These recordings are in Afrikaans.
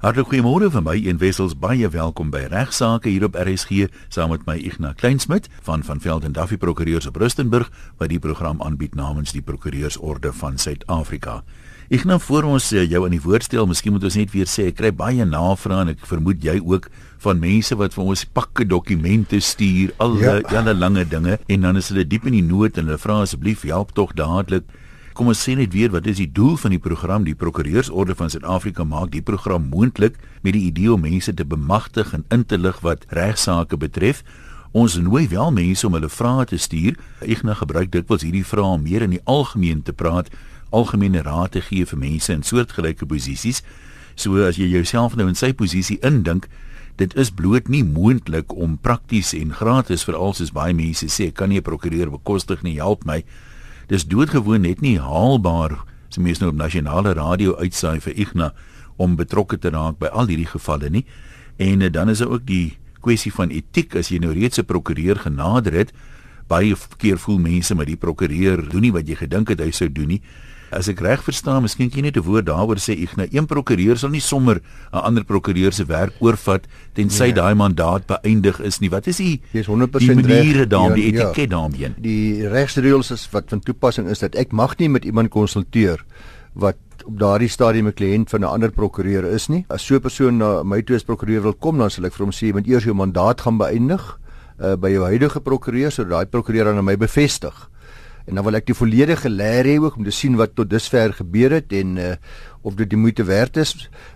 Hartlik goeiemôre van my een wessels baie welkom by regsaake hier op RSG saam met my Ignas Kleinsmid van van Velden Duffy Prokureurs op Rustenburg wat die program aanbied namens die Prokureursorde van Suid-Afrika. Ignas voor ons eh, jou in die woord stel, miskien moet ons net weer sê ek kry baie navrae en ek vermoed jy ook van mense wat vir ons pakke dokumente stuur, al ja. die lange dinge en dan is hulle diep in die nood en hulle vra asseblief help tog dadelik Kom ons sê net weer wat is die doel van die program? Die Prokureursorde van Suid-Afrika maak die program moontlik met die idee om mense te bemagtig en in te lig wat regsaake betref. Ons nooi wel mense om hulle vrae te stuur. Ek nou gebruik dikwels hierdie vrae om meer in die algemeen te praat, algemene raad te gee vir mense in soortgelyke posisies. So as jy jouself nou in sy posisie indink, dit is bloot nie moontlik om prakties en gratis vir alsoos baie mense sê, kan nie 'n prokureur bekostig nie, help my dis doodgewoon net nie haalbaar as so mense nou op nasionale radio uitsaai vir Igna om betrokke te raak by al hierdie gevalle nie. En uh, dan is daar ook die kwessie van etiek as jy nou reeds 'n prokureur genader het, baie keer voel mense met die prokureur doen nie wat jy gedink het hy sou doen nie. As ek reg verstaan, miskien kan jy net 'n woord daaroor sê. Ek nou een prokureur sal nie sommer 'n ander prokureur se werk oorvat tensy nee. daai mandaat beëindig is nie. Wat is die Dis 100% reg daarom die ja, etiket ja. daarmee. Die regsreëls is wat van toepassing is dat ek mag nie met iemand konsulteer wat op daardie stadium 'n kliënt van 'n ander prokureur is nie. As so 'n persoon na my toe as prokureur wil kom, dan sal ek vir hom sê jy moet eers jou mandaat gaan beëindig uh, by jou huidige prokureur sodat daai prokureur aan my bevestig en dan wil ek die volledige leer hê ook om te sien wat tot dusver gebeur het en uh, of dit die moeite werd is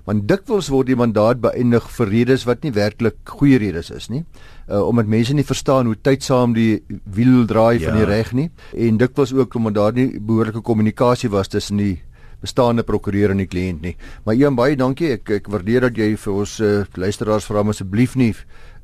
want dikwels word die mandaat beëindig vir redes wat nie werklik goeie redes is nie uh, omdat mense nie verstaan hoe tydsaam die wiel draai ja. van die ja. reg nie en dikwels ook omdat daar nie behoorlike kommunikasie was tussen die bestaande prokureur en die kliënt nie. Maar Ian baie dankie. Ek ek waardeer dat jy vir ons uh, luisteraars vra asseblief nie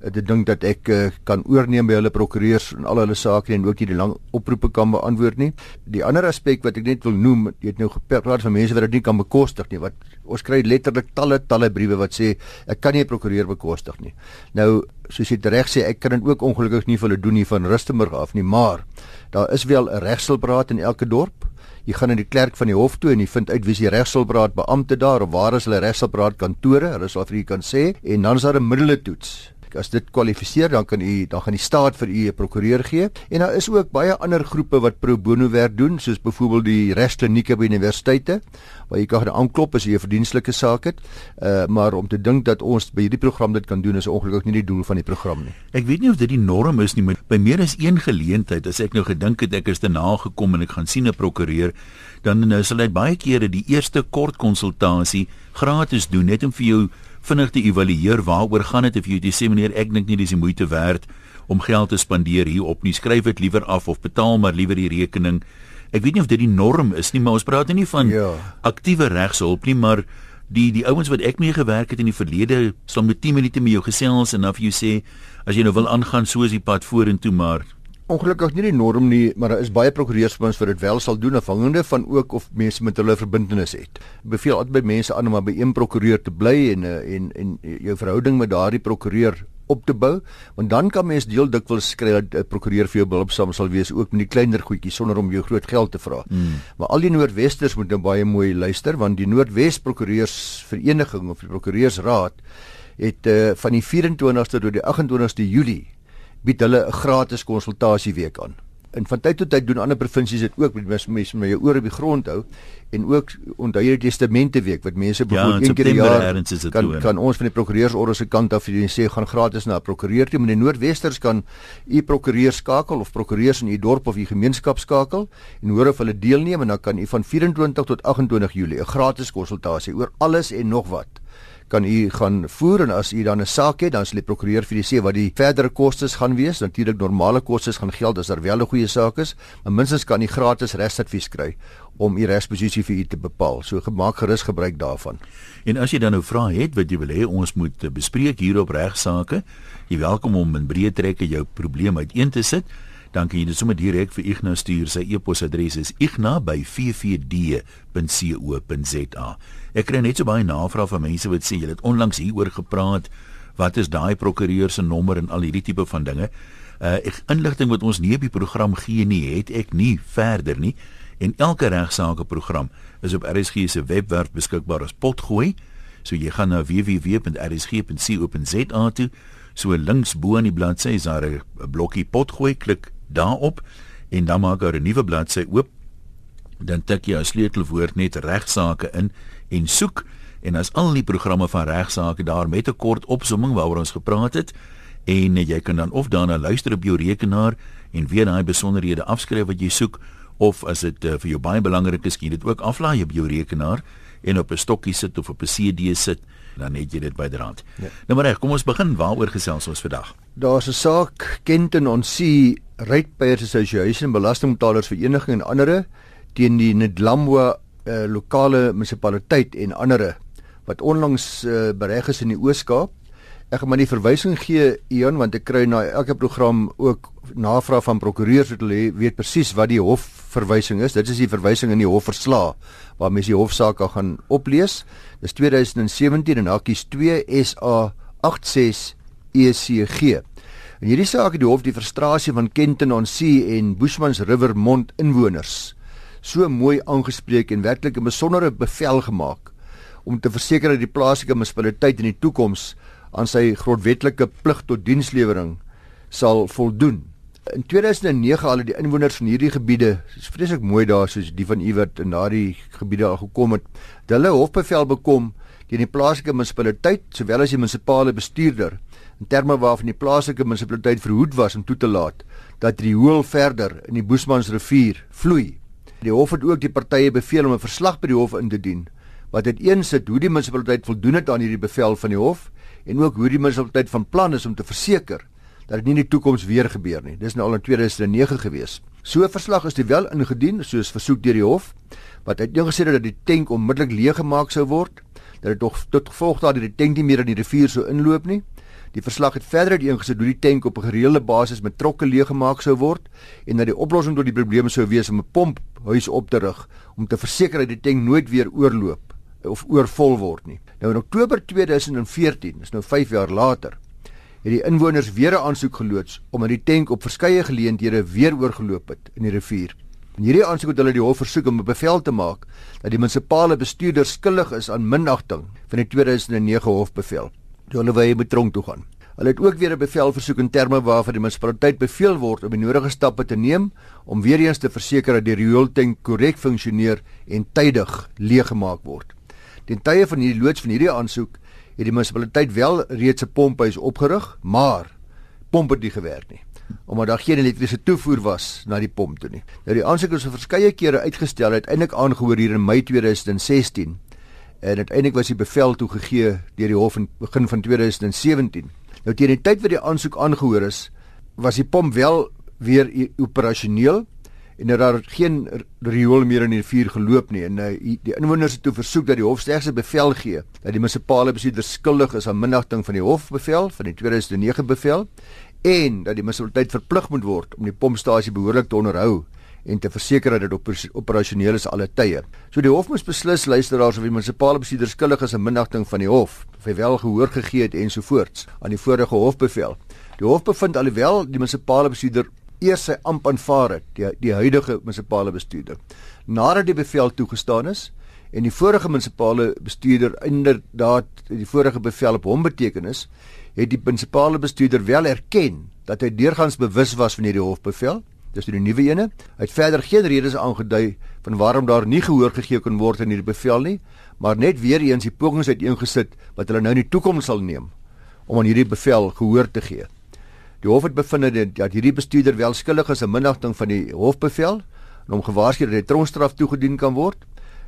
uh, dink dat ek uh, kan oorneem by hulle prokureurs en al hulle sake en ook nie die lang oproepe kan beantwoord nie. Die ander aspek wat ek net wil noem, jy het nou gepraat van mense wat dit nie kan bekostig nie. Wat ons kry letterlik talle talle briewe wat sê ek kan nie 'n prokureur bekostig nie. Nou soos jy reg sê, ek kan dit ook ongelukkig nie vir hulle doen nie van Rustenburg af nie, maar daar is wel 'n regselpraat in elke dorp jy gaan na die klerk van die hof toe en jy vind uit wie se regselbraad beampte daar of waar is hulle regselbraad kantore, hulle sal vir u kan sê en dan is daar 'n middeletoets as dit kwalifiseer dan kan u dan gaan die staat vir u 'n prokureur gee. En daar is ook baie ander groepe wat pro bono werk doen soos byvoorbeeld die regsklinieke by universiteite waar jy kan aanklop as jy 'n verdienstelike saak het. Uh, maar om te dink dat ons by hierdie program dit kan doen is ongelukkig nie die doel van die program nie. Ek weet nie of dit die norm is nie maar by meer as een geleentheid as ek nou gedink het ek is te nagekom en ek gaan sien 'n prokureur dan nou sal hy baie kere die eerste kort konsultasie gratis doen net om vir jou vinnig te evalueer waaroor gaan dit? Of jy sê meneer ek dink nie dis die moeite werd om geld te spandeer hier op nie. Skryf dit liewer af of betaal maar liewer die rekening. Ek weet nie of dit die norm is nie maar ons praat nie van ja. aktiewe regshulp nie maar die die ouens wat ek mee gewerk het in die verlede sal met 10 minute met jou gesels en dan vir jou sê as jy nou wil aangaan soos die pad vorentoe maar ongelukkig nie die norm nie, maar daar is baie prokureursbeurs wat dit wel sal doen afhangende van ook of mense met hulle verbintenis het. Beveel altyd by mense aan om by een prokureur te bly en eh, en en jou verhouding met daardie prokureur op te bou, want dan kan mens deel dikwels kry dat 'n prokureur vir jou behulpsaam sal wees ook met die kleiner goedjies sonder om jou groot geld te vra. Mm. Maar al die noordwesters moet nou baie mooi luister want die Noordwes Prokureursvereniging of die Prokureursraad het uh, van die 24ste tot die 28ste Julie bied hulle 'n gratis konsultasieweek aan. En van tyd tot tyd doen ander provinsies dit ook met mense met jou oor op die grond hou en ook onthou jy testamente week wat mense byvoorbeeld ja, een keer per jaar kan doen. kan ons van die prokureursorde se kant af vir sê gaan gratis na 'n prokureur toe, maar die noordwesters kan u prokureur skakel of prokureurs in u dorp of u gemeenskap skakel en hoor of hulle deelneem en dan kan u van 24 tot 28 Julie 'n gratis konsultasie oor alles en nog wat kan u gaan voer en as u dan 'n saak het, dan sal die prokureur vir u sê wat die verdere kostes gaan wees. Natuurlik normale kostes gaan geld as daar wel 'n goeie saak is, maar minstens kan u gratis regsadvies kry om u regsposisie vir u te bepaal. So gemaak gerus gebruik daarvan. En as jy dan nou vra het wat jy wil hê ons moet bespreek hier op regsaake, jy welkom om in breë trekke jou probleem uiteen te sit. Dan kan jy dit sommer direk vir Ignas stuur. Sy e-posadres is igna@ffd.co.za. Ek kry net so baie navrae van mense wat sê jy het onlangs hieroor gepraat. Wat is daai prokureur se nommer en al hierdie tipe van dinge? Uh ek inligting wat ons nie op die program gee nie, het ek nie verder nie. En elke regsaake program is op RSG se webwerf beskikbaar as potgooi. So jy gaan na www.rsg.co.za toe. So links bo aan die bladsy is daar 'n blokkie potgooi, klik daarop en dan maak daar 'n nuwe bladsy oop. Dan tik jy 'n sleutelwoord net regsaake in en soek en as al die programme van regsaake daar met 'n kort opsomming waaroor ons gepraat het en jy kan dan of daarna luister op jou rekenaar en weer daai besonderhede afskryf wat jy soek of as dit uh, vir jou baie belangrik is, kan jy dit ook aflaai op jou rekenaar en op 'n stokkie sit of op 'n CD sit dan het jy dit byderhand. Ja. Nou maar reg, kom ons begin waaroor gesels ons vandag. Daar's 'n saak Kenton on Sea Ratepayers Association Belastingbetalers Vereniging en ander teen die Ndlamwa uh, lokale munisipaliteit en ander wat onlangs uh, bereg is in die Oos-Kaap. Ek gaan maar die verwysing gee Ian want ek kry na elke program ook navraag van prokureurs wat hulle weet presies wat die hof verwysing is. Dit is die verwysing in die hofverslag waar mens die hofsaak gaan oplees. Dis 2017 en hakkies 2 SA 86 ECG. In hierdie saak het die hof die frustrasie van Kenton on Sea en Bushmans River Mond inwoners so mooi aangespreek en werklik 'n besondere bevel gemaak om te verseker dat die plaaslike munisipaliteit in die toekoms aan sy grondwetlike plig tot dienslewering sal voldoen in 2009 al die inwoners van hierdie gebiede, dis vreeslik mooi daar soos die van Iwert in daardie gebiede al gekom het. Hulle hofbevel bekom teen die plaaslike munisipaliteit sowel as die munisipale bestuurder in terme waarvan die plaaslike munisipaliteit verhoed was om toe te laat dat die hoël verder in die Boesmansrivier vloei. Die hof het ook die partye beveel om 'n verslag by die hof in te dien wat dit eensit hoe die munisipaliteit voldoen het aan hierdie bevel van die hof en ook hoe die munisipaliteit van plan is om te verseker dat dit nie in die toekoms weer gebeur nie. Dis nou al in 2009 gewees. So 'n verslag is wel ingedien soos versoek deur die hof wat uiteengesit het dat die tank onmiddellik leeg gemaak sou word, dat dit tot gevolg dat die tank nie meer in die rivier sou inloop nie. Die verslag het verder uiteengesit hoe die tank op 'n gereelde basis met trokke leeg gemaak sou word en dat die oplossing tot die probleme sou wees om 'n pomphuis op te rig om te verseker dat die tank nooit weer oorloop of oorvol word nie. Nou in Oktober 2014, dis nou 5 jaar later, het die inwoners weer 'n aansoek geloods om in die tank op verskeie geleenthede weer oorgeloop het in die rivier. In hierdie aansoek het hulle die hof versoek om 'n bevel te maak dat die munisipale bestuurder skuldig is aan minagting van die 2009 hofbevel. Die hulle wye betronk toe gaan. Hulle het ook weer 'n bevel versoek in terme waarvan die munisipaliteit beveel word om die nodige stappe te neem om weer eens te verseker dat die riooltank korrek funksioneer en tydig leeggemaak word. Ten tye van hierdie loods van hierdie aansoek het die munisipaliteit wel reeds 'n pomphuis opgerig, maar pomp het nie gewerk nie omdat daar geen elektriese toevoer was na die pomp toe nie. Nou die aansoek is verskeie kere uitgestel, uiteindelik aangehoor hier in Mei 2016 en uiteindelik was die bevel toegegee deur die hof in begin van 2017. Nou teen die tyd wat die aansoek aangehoor is, was die pomp wel weer operasioneel en daar geen riool meer in die rivier geloop nie en uh, die inwoners het toe versoek dat die hof slegs 'n bevel gee dat die munisipale bestuurder skuldig is aan minagting van die hofbevel van die 2009 bevel en dat die munisipaliteit verplig moet word om die pompstasie behoorlik te onderhou en te verseker dat dit op operasioneel is alle tye. So die hof moes beslis luisteraars of die munisipale bestuurder skuldig is aan minagting van die hof, of hy wel gehoor gegee het ensovoorts aan die vorige hofbevel. Die hof bevind alhoewel die munisipale bestuurder eers sy amp aanvaar het, die die huidige munisipale bestuurder. Nadat die bevel toegestaan is en die vorige munisipale bestuurder inderdaad die vorige bevel op hom beteken is, het die munisipale bestuurder wel erken dat hy deurgangs bewus was van hierdie hofbevel. Dis die nuwe ene. Hy het verder geen redes aangedui van waarom daar nie gehoor gegee kon word aan hierdie bevel nie, maar net weer eens die pogings uiteengesit wat hulle nou in die toekoms sal neem om aan hierdie bevel gehoor te gee. Die hof het bevind dat hierdie bestuurder wel skuldig is aan minagting van die hofbevel en hom gewaarsku dat hy tronkstraf toegedien kan word.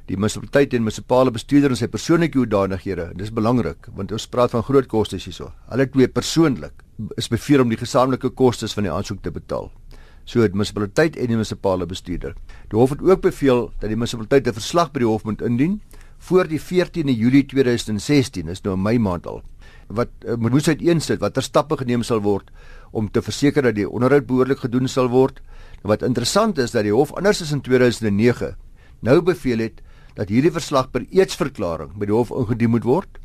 Die munisipaliteit en munisipale bestuurder en sy persoonlike hoedanighede, dis belangrik want ons praat van groot kostes hierso. Hulle twee persoonlik is beveel om die gesamentlike kostes van die aansoek te betaal. So het munisipaliteit en die munisipale bestuurder. Die hof het ook beveel dat die munisipaliteit 'n verslag by die hof moet indien voor die 14de Julie 2016, is nou Mei maand al wat uh, moet uiteensit watter stappe geneem sal word om te verseker dat die onderhoud behoorlik gedoen sal word. Nou wat interessant is dat die hof anders as in 2009 nou beveel het dat hierdie verslag per eetsverklaring by die hof ingedien moet word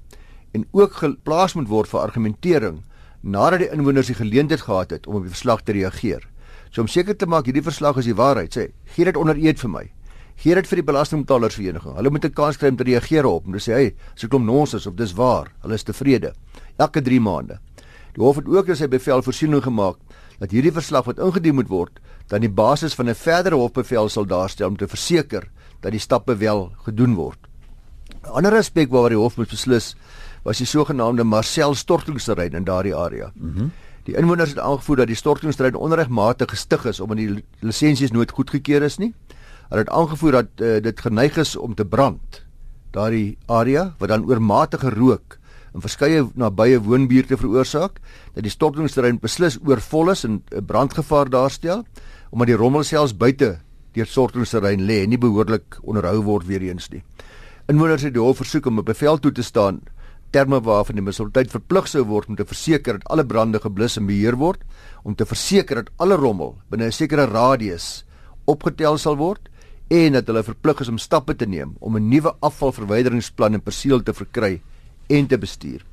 en ook geplaas moet word vir argumentering nadat die inwoners die geleentheid gehad het om op die verslag te reageer. So om seker te maak hierdie verslag is die waarheid, sê, gee dit onder eed vir my. Gee dit vir die belastingbetalersvereniging. Hulle moet 'n kans kry om te reageer op en sê hey, as ek klom nonsens of dis waar, hulle is tevrede. Elke 3 maande. Die hof het ook in sy bevel voorsiening gemaak dat hierdie verslag wat ingedien moet word, dan die basis van 'n verdere hofbevel sal daarstel om te verseker dat die stappe wel gedoen word. 'n Ander aspek waaroor die hof moet beslis was die sogenaamde Marcel stortingsterrein in daardie area. Mhm. Mm die inwoners het aangevoer dat die stortingsterrein onregmatig gestig is omdat die lisensies nooit goedgekeur is nie. Hulle het aangevoer dat uh, dit geneig is om te brand daardie area wat dan oormatige rook in verskeie nabye woonbuurte veroorsaak dat die stortingsterrein beslis oorvol is en 'n brandgevaar daarstel omdat die rommel selfs buite deur stortingsterrein lê en nie behoorlik onderhou word weer eens nie. Inwoners het die hof versoek om 'n bevel toe te staan terme waarvan die munisipaliteit verplig sou word om te verseker dat alle brande geblus en beheer word, om te verseker dat alle rommel binne 'n sekere radius opgetel sal word en dat hulle verplig is om stappe te neem om 'n nuwe afvalverwyderingsplan en perseel te verkry en te bestuur.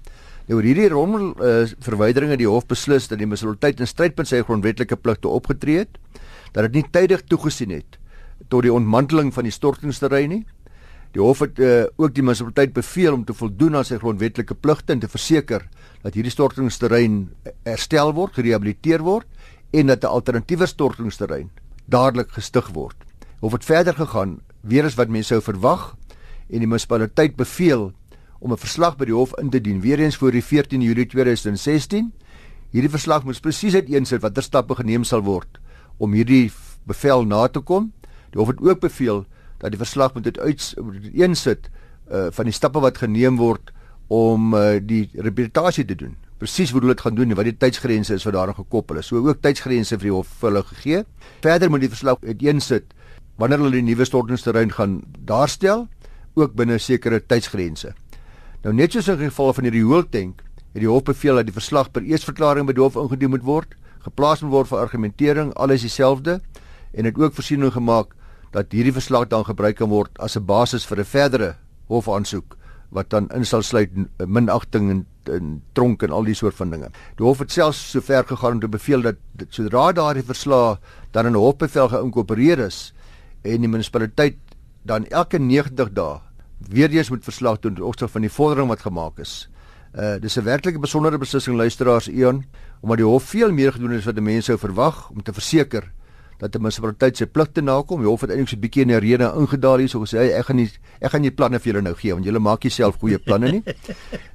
Nou oor hierdie rommel uh, verwyderinge die hof beslis dat die munisipaliteit in stryd met sy grondwetlike pligte opgetree het, dat dit nie tydig toegesien het tot die ontmanteling van die stortingsterrein nie. Die hof het uh, ook die munisipaliteit beveel om te voldoen aan sy grondwetlike pligte en te verseker dat hierdie stortingsterrein herstel word, gerehabiliteer word en dat 'n alternatiewe stortingsterrein dadelik gestig word. Hof het verder gegaan, weer as wat mense sou verwag en die munisipaliteit beveel om 'n verslag by die hof in te dien weer eens voor die 14 Julie 2016. Hierdie verslag moet presies uiteensit watter stappe geneem sal word om hierdie bevel na te kom. Die hof het ook beveel dat die verslag moet uiteensit uh van die stappe wat geneem word om uh die rehabilitasie te doen. Presies hoe hulle dit gaan doen en wat die tydsgrense is wat daaraan gekoppel is. So ook tydsgrense vir die hof vir hulle gegee. Verder moet die verslag uiteensit wanneer hulle die nuwe stortingsterrein gaan daarstel ook binne sekere tydsgrense. Nou net soos in geval van hierdie hoeltank, het die hof beveel dat die verslag per eersverklaring by die hof ingedien moet word, geplaas moet word vir argumentering, alles dieselfde en het ook voorsiening gemaak dat hierdie verslag dan gebruik kan word as 'n basis vir 'n verdere hofaansoek wat dan in sal sluit minagting en, en tronk en al die soort van dinge. Die hof het selfs so ver gegaan om te beveel dat, dat sodra daardie verslag dan in 'n hofbevel geïnkorporeer is en die munisipaliteit dan elke 90 dae weer eens moet verslag doen oor opstel van die vordering wat gemaak is. Uh dis 'n werklike besondere beslissing luisteraars Eon omdat die hof veel meer gedoen het as wat mense sou verwag om te verseker dat die munisipaliteit sy pligte nakom. Die hof het eintlik so 'n bietjie in die rede ingedaal hier so gesê hey, ek gaan nie ek gaan nie planne vir julle nou gee want julle maak jouself goeie planne nie.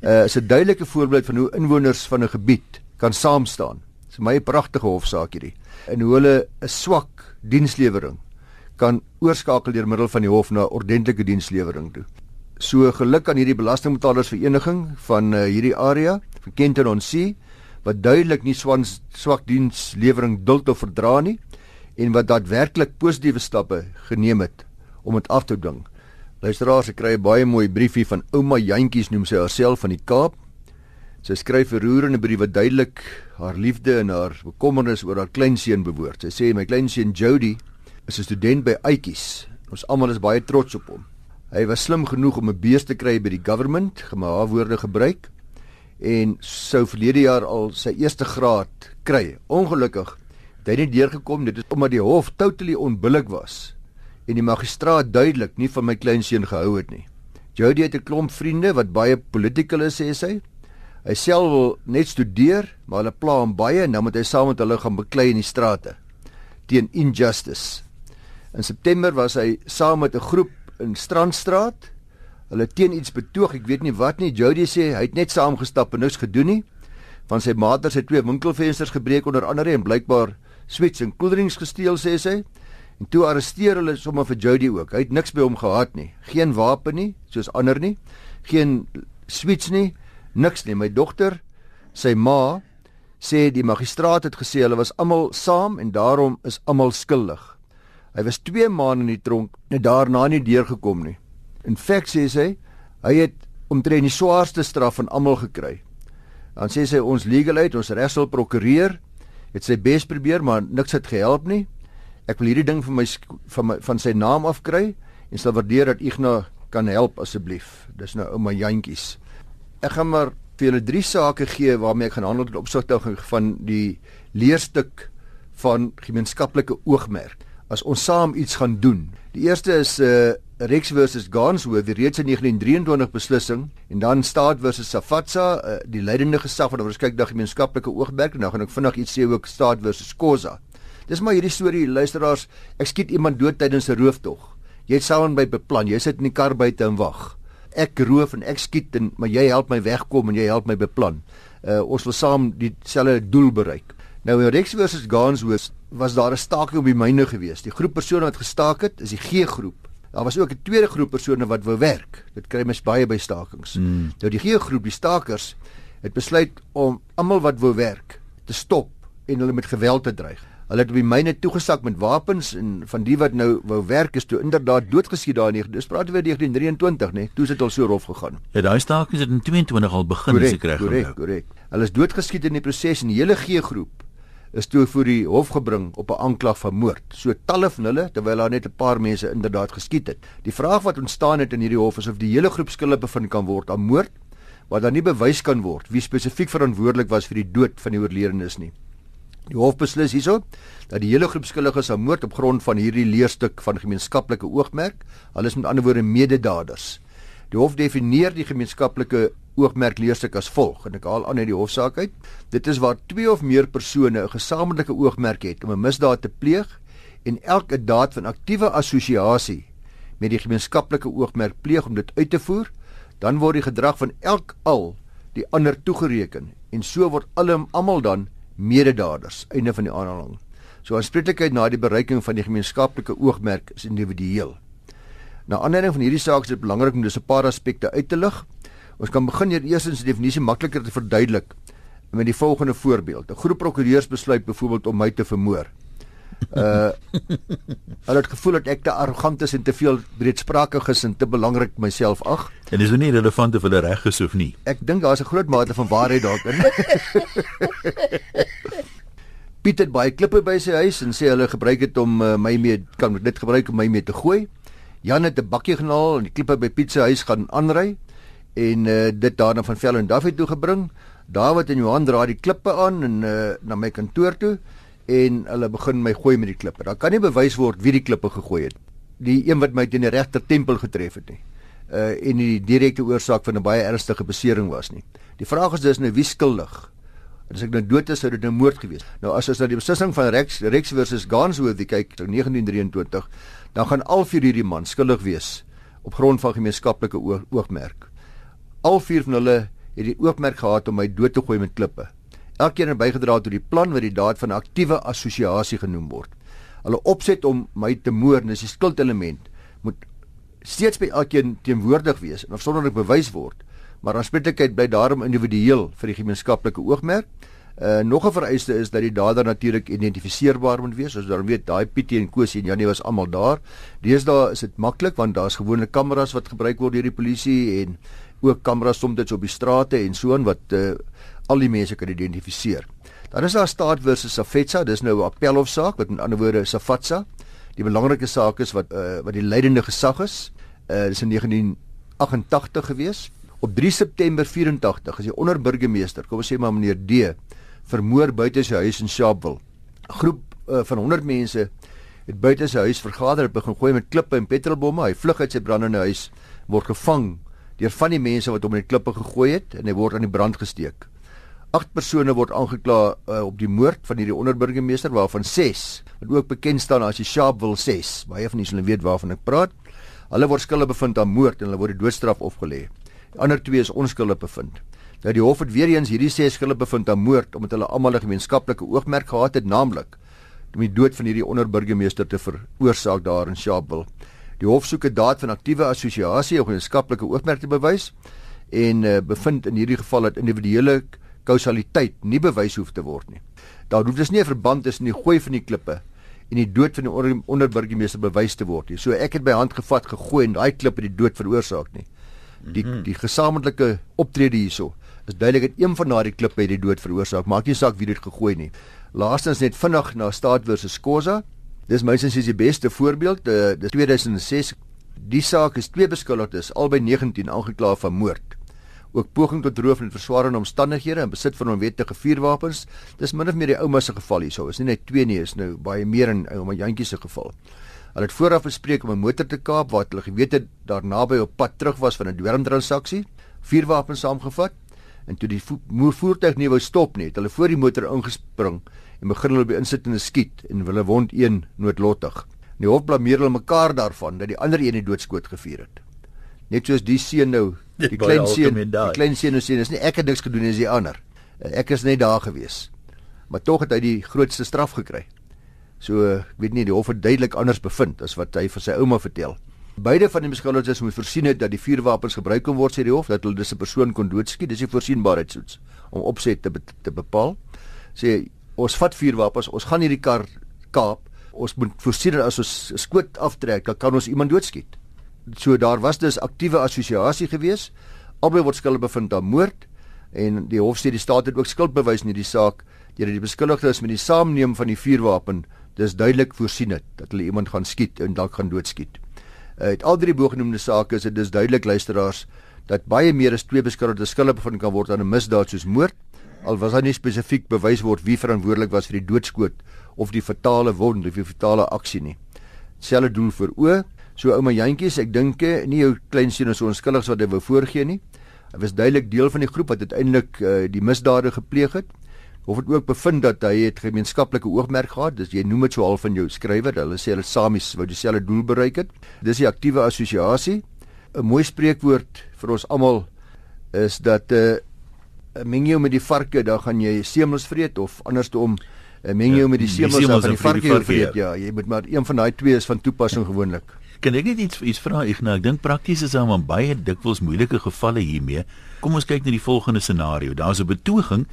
Uh is 'n duidelike voorbeeld van hoe inwoners van 'n gebied kan saam staan. Dis my pragtige hofsaak hierdie. En hoe hulle 'n swak dienslewering kan oorskakel deur middel van die hof na ordentlike dienslewering toe. So geluk aan hierdie belastingbetalersvereniging van uh, hierdie area, van Kenton on Sea, wat duidelik nie swans swak dienslewering duld of verdra nie en wat daadwerklik positiewe stappe geneem het om dit af te dwing. Luisteraars, ek kry 'n baie mooi briefie van ouma Jantjies noem sy haarself van die Kaap. Sy skryf 'n roerende brief wat duidelik haar liefde en haar bekommernis oor haar kleinseun bewoord. Sy sê my kleinseun Jody is 'n student by Uitjies. Ons almal is baie trots op hom. Hy was slim genoeg om 'n beurs te kry by die government, gemaak woorde gebruik en sou verlede jaar al sy eerste graad kry. Ongelukkig het hy nie deurgekom dit is omdat die hof totally onbillik was en die magistraat duidelik nie van my kleinseun gehou het nie. Jody het 'n klomp vriende wat baie political is sê sy. Hy self wil net studeer, maar hulle pla hom baie en nou moet hy saam met hulle gaan beklei in die strate teen injustice. In September was hy saam met 'n groep in Strandstraat. Hulle teen iets betoog, ek weet nie wat nie. Jody sê hy het net saamgestap en niks gedoen nie. Van sy maaters het twee winkelfensters gebreek onder andere en blykbaar sweets en koeldrinks gesteel sê sy. En toe arresteer hulle sommer vir Jody ook. Hy het niks by hom gehad nie. Geen wapen nie, soos ander nie. Geen sweets nie, niks nie. My dogter, sy ma sê die magistraat het gesê hulle was almal saam en daarom is almal skuldig. Hy was 2 maande in die tronk en daarna nie deurgekom nie. In feite sê sy hy het omtrent die swaarste straf van almal gekry. Dan sê sy ons legal aid, ons regsel prokureur het sy bes probeer maar niks het gehelp nie. Ek wil hierdie ding van my van my van sy naam afkry en sal waardeer dat Ignas kan help asseblief. Dis nou ouma Jantjies. Ek gaan maar vir julle drie sake gee waarmee ek gaan handel ten opsigte van die leerstuk van gemeenskaplike oogmerk as ons saam iets gaan doen Die eerste is uh Rex versus Gansworth, die reeds in 1923 beslissing en dan Staat versus Safatsa, uh, die leidende gesag wat oor kyk na gemeenskaplike oogmerk en dan gaan ek vinnig iets sê ook Staat versus Khoza. Dis maar hierdie storie, luisteraars, ek skiet iemand dood tydens 'n rooftog. Jy het saam by beplan, jy sit in die kar buite en wag. Ek roof en ek skiet en maar jy help my wegkom en jy help my beplan. Uh ons wil saam dieselfde doel bereik. Nou in Rex versus Gansworth was daar 'n staking op die myne geweest. Die groep persone wat gestaak het, is die G-groep. Daar was ook 'n tweede groep persone wat wou werk. Dit kry mens baie by stakings. Mm. Nou die G-groep, die stakers, het besluit om almal wat wou werk te stop en hulle met geweld te dreig. Hulle het op die myne toegesak met wapens en van die wat nou wou werk is toe inderdaad doodgeskiet daar in. Dis praat oor 1923, né? Toe het al so rof gegaan. Ja, daai stakings het in 22 al begin as ek reg onthou. Korrek, korrek. Hulle is doodgeskiet in die proses en die hele G-groep is toe voor die hof gebring op 'n aanklag van moord. So talle van hulle terwyl daar net 'n paar mense inderdaad geskiet het. Die vraag wat ontstaan het in hierdie hof is of die hele groep skuldig bevind kan word aan moord waar daar nie bewys kan word wie spesifiek verantwoordelik was vir die dood van die oorledenes nie. Die hof beslis hierso dat die hele groep skuldig is aan moord op grond van hierdie leerstuk van gemeenskaplike oogmerk. Hulle is met ander woorde mededaders. Die hof definieer die gemeenskaplike oogmerk leerstuk as volg en ek haal aan uit die hofsaak uit. Dit is waar twee of meer persone 'n gesamentlike oogmerk het om 'n misdaad te pleeg en elke daad van aktiewe assosiasie met die gemeenskaplike oogmerk pleeg om dit uit te voer, dan word die gedrag van elk al die ander toegereken en so word almal dan mededaders. Einde van die aanhaling. So aanspreeklikheid na die bereiking van die gemeenskaplike oogmerk is individueel. Na aanleiding van hierdie saak is dit belangrik om dis 'n paar aspekte uit te lig. Ons kan begin hier eersins die definisie makliker te verduidelik met die volgende voorbeeld. 'n Groep prokureurs besluit byvoorbeeld om my te vermoor. Uh hulle het gevoel dat ek te arrogant is en te veel breedsprakig is en te belangrik myself ag. En dis nie relevant of hulle reg is of nie. Ek dink daar's 'n groot mate van waarheid daarin. Piet het baie klippe by sy huis en sê hulle gebruik dit om uh, my mee kan dit gebruik om my mee te gooi. Jan het 'n bakkie genaal en die klippe by Piet se huis gaan aanry en uh, dit daarna van Vel en Daffy toe gebring. Dawid en Johan dra die klippe aan en uh, na my kantoor toe en hulle begin my gooi met die klippe. Daar kan nie bewys word wie die klippe gegooi het. Die een wat my teen die regter tempel getref het nie. Uh en die direkte oorsaak van 'n baie ernstige besering was nie. Die vraag is dus nou wie skuldig? As ek nou dood is, sou dit 'n nou moord gewees. Nou as ons na die beslissing van Rex Rex versus Gansworth kyk in 1923, dan gaan al vier hierdie man skuldig wees op grond van gemeenskaplike oogmerk. Al vier van hulle het die oogmerk gehad om my dood te gooi met klippe. Elkeen het bygedra tot die plan wat die daad van aktiewe assosiasie genoem word. Hulle opset om my te moord, dis die skuldelement, moet steeds by elkeen teenwoordig wees en afsonderlik bewys word. Maar aanspreeklikheid bly daarom individueel vir die gemeenskaplike oogmerk. Uh nog 'n vereiste is dat die dader natuurlik identifiseerbaar moet wees. Ons dan weet daai Pietie en Kosie en Janie was almal daar. Deesdae is dit maklik want daar's gewone kameras wat gebruik word deur die polisie en ook kameras soms op die strate en so en wat uh, al die mense kan identifiseer. Dan is daar staat versus Safetsa, dis nou 'n appelhofsaak wat met ander woorde Safatsa. Die belangrike saak is wat uh, wat die leidende gesag is. Uh, dis in 1988 gewees. Op 3 September 84 is die onderburgemeester, kom ons sê maar meneer D, vermoor buite sy huis in Sharpeville. 'n Groep uh, van 100 mense het buite sy huis vergader en begin gooi met klippe en petrolbomme. Hy vlug uit sy brandende huis, word gevang deur van die mense wat hom in die klippe gegooi het en hy word aan die brand gesteek. Agt persone word aangekla uh, op die moord van hierdie onderburgemeester waarvan 6 wat ook bekend staan as die Sharpeville 6. Baie van julle weet waarvan ek praat. Hulle word skuldig bevind aan moord en hulle word die doodstraf opgelê. Die ander 2 is onskuldig bevind. Nou die hof het weer eens hierdie 6 skuldig bevind aan moord omdat hulle almal 'n gemeenskaplike oogmerk gehad het, naamlik om die dood van hierdie onderburgemeester te veroorsaak daar in Sharpeville. Die hof soek 'n daad van aktiewe assosiasie of 'n skaplike oogmerk te bewys en uh, bevind in hierdie geval dat individuele kausaliteit nie bewys hoef te word nie. Daar hoef dus nie 'n verband tussen die gooi van die klippe en die dood van die onderburgemeester bewys te word nie. So ek het by hand gevat gegooi en daai klip het die dood veroorsaak nie. Die mhm. die gesamentlike optrede hierso is duidelik dat een van daardie klippe het die dood veroorsaak. Maak nie saak wie dit gegooi nie. Laastens net vinnig na staat versus Kosa. Dis mynsins is die beste voorbeeld. Uh, dis 2006. Die saak is twee beskuldigdes, albei 19 aangekla van moord. Ook poging tot roof en verswarende omstandighede en besit van onwettige vuurwapens. Dis min of meer die ouma se geval hierso. Is nie net twee nie, is nou baie meer in ouma Jantjie se geval. Hulle het vooraf bespreek om 'n motor te kaap wat hulle geweet het daar naby op pad terug was van 'n dwelmtransaksie, vuurwapens saamgevat en toe die vo voertuig nie wou stop nie, het hulle voor die motor ingespring en begin hulle by insittende skiet en hulle wond een noodlottig. Die hof blameer hulle mekaar daarvan dat die ander een die doodskoot gevier het. Net soos die seun nou, die klein seun, die klein seun nou sê dis nie ek het niks gedoen nie, dis die ander. Ek is net daar gewees. Maar tog het hy die grootste straf gekry. So ek weet nie die hof het duidelik anders bevind as wat hy vir sy ouma vertel. Beide van die beskuldigdes moet voorsien het dat die vuurwapens gebruik kon word sê die hof dat hulle dis 'n persoon kon doodskiet. Dis die voorsienbaarheidsoets om opset te te bepaal. Sê ons vat vuurwapens, ons gaan hierdie kar kaap. Ons moet voorsien dat as ons skoot aftrek, dan kan ons iemand doodskiet. So daar was dus aktiewe assosiasie gewees. Albei word skuldig bevind aan moord en die hof sê die staat het ook skuld bewys in hierdie saak deur die beskuldigdes met die saamneem van die vuurwapen dis duidelik voorsien het dat hulle iemand gaan skiet en dalk gaan doodskiet. Uit al drie bogenoemde sake is dit dus duidelik luisteraars dat baie meer as twee beskuldigdes skuldig bevind kan word aan 'n misdaad soos moord al was daar nie spesifiek bewys word wie verantwoordelik was vir die doodskoot of die fatale wond of die fatale aksie nie. Selfe doel vir o, so ouma Jantjies, ek dink nie jou klein seun is so onskuldig as wat hy wou voorgee nie. Hy was duidelik deel van die groep wat uiteindelik uh, die misdade gepleeg het. Hof het ook bevind dat hy het gemeenskaplike oogmerk gehad. Dis jy noem dit so half van jou skrywer. Hulle sê hulle samies wou dieselfde doel bereik het. Dis die aktiewe assosiasie. 'n Mooi spreekwoord vir ons almal is dat 'n uh, eh, meng jou met die varke, dan gaan jy seemels vreet of andersom 'n uh, meng jou ja, met die seemels dan gaan die varke vreet. Ja, jy moet maar een van daai twee is van toepassing gewoonlik. Kan ek net iets iets vra ek nou ek dink prakties is daar baie dikwels moeilike gevalle hiermee. Kom ons kyk na die volgende scenario. Daar's 'n betoging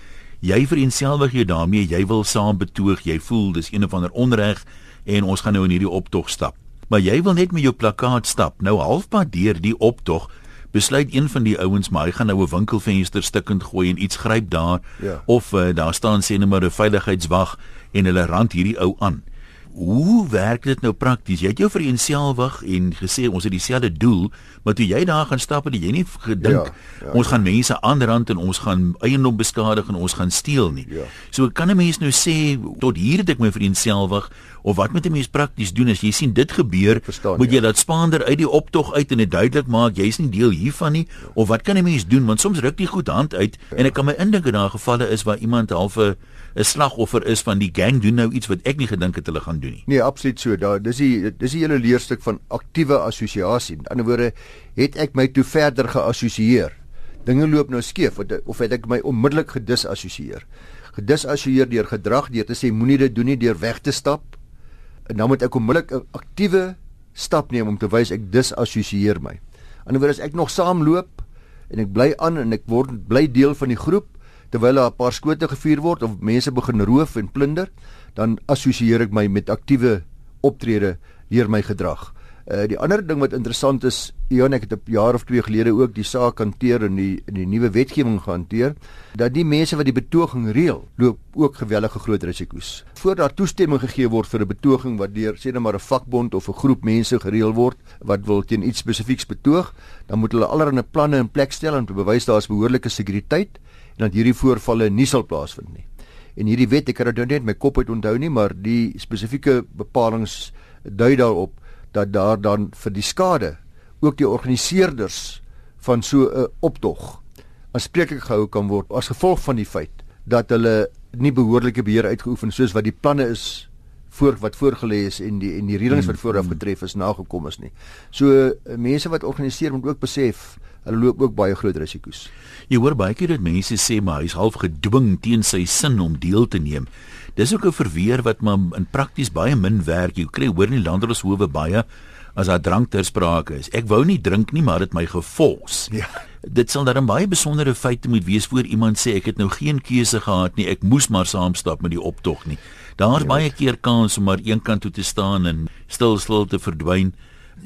jy vereenselwig jou daarmee, jy wil saam betoog, jy voel dis een of ander onreg en ons gaan nou in hierdie optog stap. Maar jy wil net met jou plakkaat stap. Nou halfpad deur die optog besluit een van die ouens maar hy gaan nou 'n winkelvenster stukkend gooi en iets gryp daar ja. of uh, daar staan sê net maar 'n veiligheidswag en hulle rand hierdie ou aan hoe werk dit nou prakties? Jy het jou vereenselwig en gesê ons het dieselfde doel, maar toe jy daar gaan stap het jy nie gedink ja, ja, ons ja. gaan mense aanrand en ons gaan eiendom beskadig en ons gaan steel nie. Ja. So kan 'n mens nou sê tot hier het ek my vereenselwig of wat moet 'n mens prakties doen as jy sien dit gebeur? Verstaan, moet jy ja. dat spaander uit die optog uit en dit duidelik maak jy's nie deel hiervan nie of wat kan 'n mens doen want soms ruk die goed hand uit ja. en ek kan my indink in daai gevalle is waar iemand half 'n 'n slagoffer is van die gang doen nou iets wat ek nie gedink het hulle gaan doen nie. Nee, absoluut so. Daar dis die dis die hele leerstuk van aktiewe assosiasie. In ander woorde, het ek my toe verder geassosieer. Dinge loop nou skeef of of het ek my onmiddellik gedisassosieer. Gedisassosieer deur gedrag deur te sê moenie dit doen nie deur weg te stap. En dan moet ek onmiddellik 'n aktiewe stap neem om te wys ek disassosieer my. In ander woorde, as ek nog saamloop en ek bly aan en ek word bly deel van die groep terwyl daar 'n paar skote gevuur word of mense begin roof en plunder, dan assosieer ek my met aktiewe optrede deur my gedrag. Uh die ander ding wat interessant is, Ion ek het 'n jaar of 2 gelede ook die saak hanteer in die in die nuwe wetgewing gehanteer dat die mense wat die betoging reël, loop ook gewellige groot risiko's. Voordat daar toestemming gegee word vir 'n betoging wat deur sê net maar 'n vakbond of 'n groep mense gereël word wat wil teen iets spesifieks betoog, dan moet hulle allerlei planne in plek stel om te bewys daar is behoorlike sekuriteit en dat hierdie voorvalle nie sal plaasvind nie. En hierdie wet, ek kan dit nou net my kop uit onthou nie, maar die spesifieke bepalinge dui daarop dat daar dan vir die skade ook die organiseerders van so 'n optog aanspreeklik gehou kan word as gevolg van die feit dat hulle nie behoorlike beheer uitgeoefen soos wat die planne is voor wat voorgelê is en die en die reëlings wat vooraf getref is nagekom is nie. So mense wat organiseer moet ook besef hulle loop ook baie groot risiko's. Jy hoor baie keer dat mense sê maar hy's half gedwing teen sy sin om deel te neem. Dis ook 'n verweer wat maar in prakties baie min werk. Jy kry hoor in die landdroshowe baie as daar drank ter sprake is. Ek wou nie drink nie, maar dit my gefors. Ja. Dit sal dan baie besondere feite moet wees voor iemand sê ek het nou geen keuse gehad nie. Ek moes maar saamstap met die optog nie. Daar's ja. baie keer kans om maar eenkant toe te staan en stil stil te verdwyn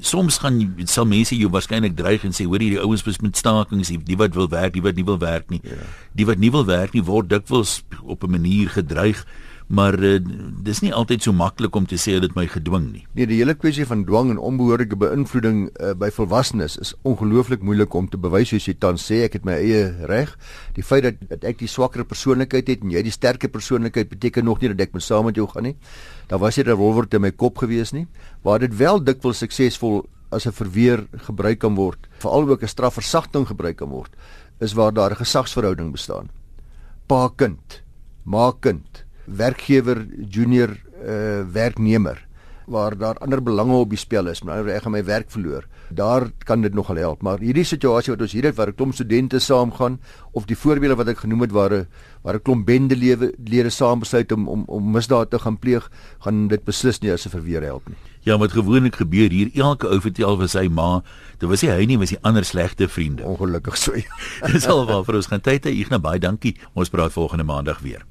soms gaan sal mense jou waarskynlik dreig en sê hoor hierdie ouens moet met stakings die wat wil werk die wat nie wil werk nie ja. die wat nie wil werk nie word dikwels op 'n manier gedreig maar uh, dis nie altyd so maklik om te sê dit my gedwing nie. Nee, die hele kwessie van dwang en onbehoorlike beïnvloeding uh, by volwassenes is ongelooflik moeilik om te bewys soos jy tans sê ek het my eie reg. Die feit dat, dat ek die swakker persoonlikheid het en jy die sterker persoonlikheid beteken nog nie dat ek met saam met jou gaan nie. Daar was nie 'n revolver te my kop gewees nie, waar dit wel dikwels suksesvol as 'n verweer gebruik kan word, veral ook 'n strafversagting gebruik kan word, is waar daar 'n gesagsverhouding bestaan. Pa kind, ma kind, werkgewer junior uh, werknemer waar daar ander belange op die spel is, maar ek gaan my werk verloor. Daar kan dit nogal help, maar hierdie situasie wat ons hier het waar 'n klomp studente saamgaan of die voorbeelde wat ek genoem het waar 'n waar 'n klomp bendelewe lede saam besluit om om om misdaad te gaan pleeg, gaan dit beslis nie as 'n verweer help nie. Ja, wat gewoonlik gebeur hier, elke ou vertel vir sy ma, dit was nie hy nie, was die ander slegte vriende. Ongelukkig so. Dis alwaar vir ons gaan tyd hê. Ignas baie dankie. Ons praat volgende maandag weer.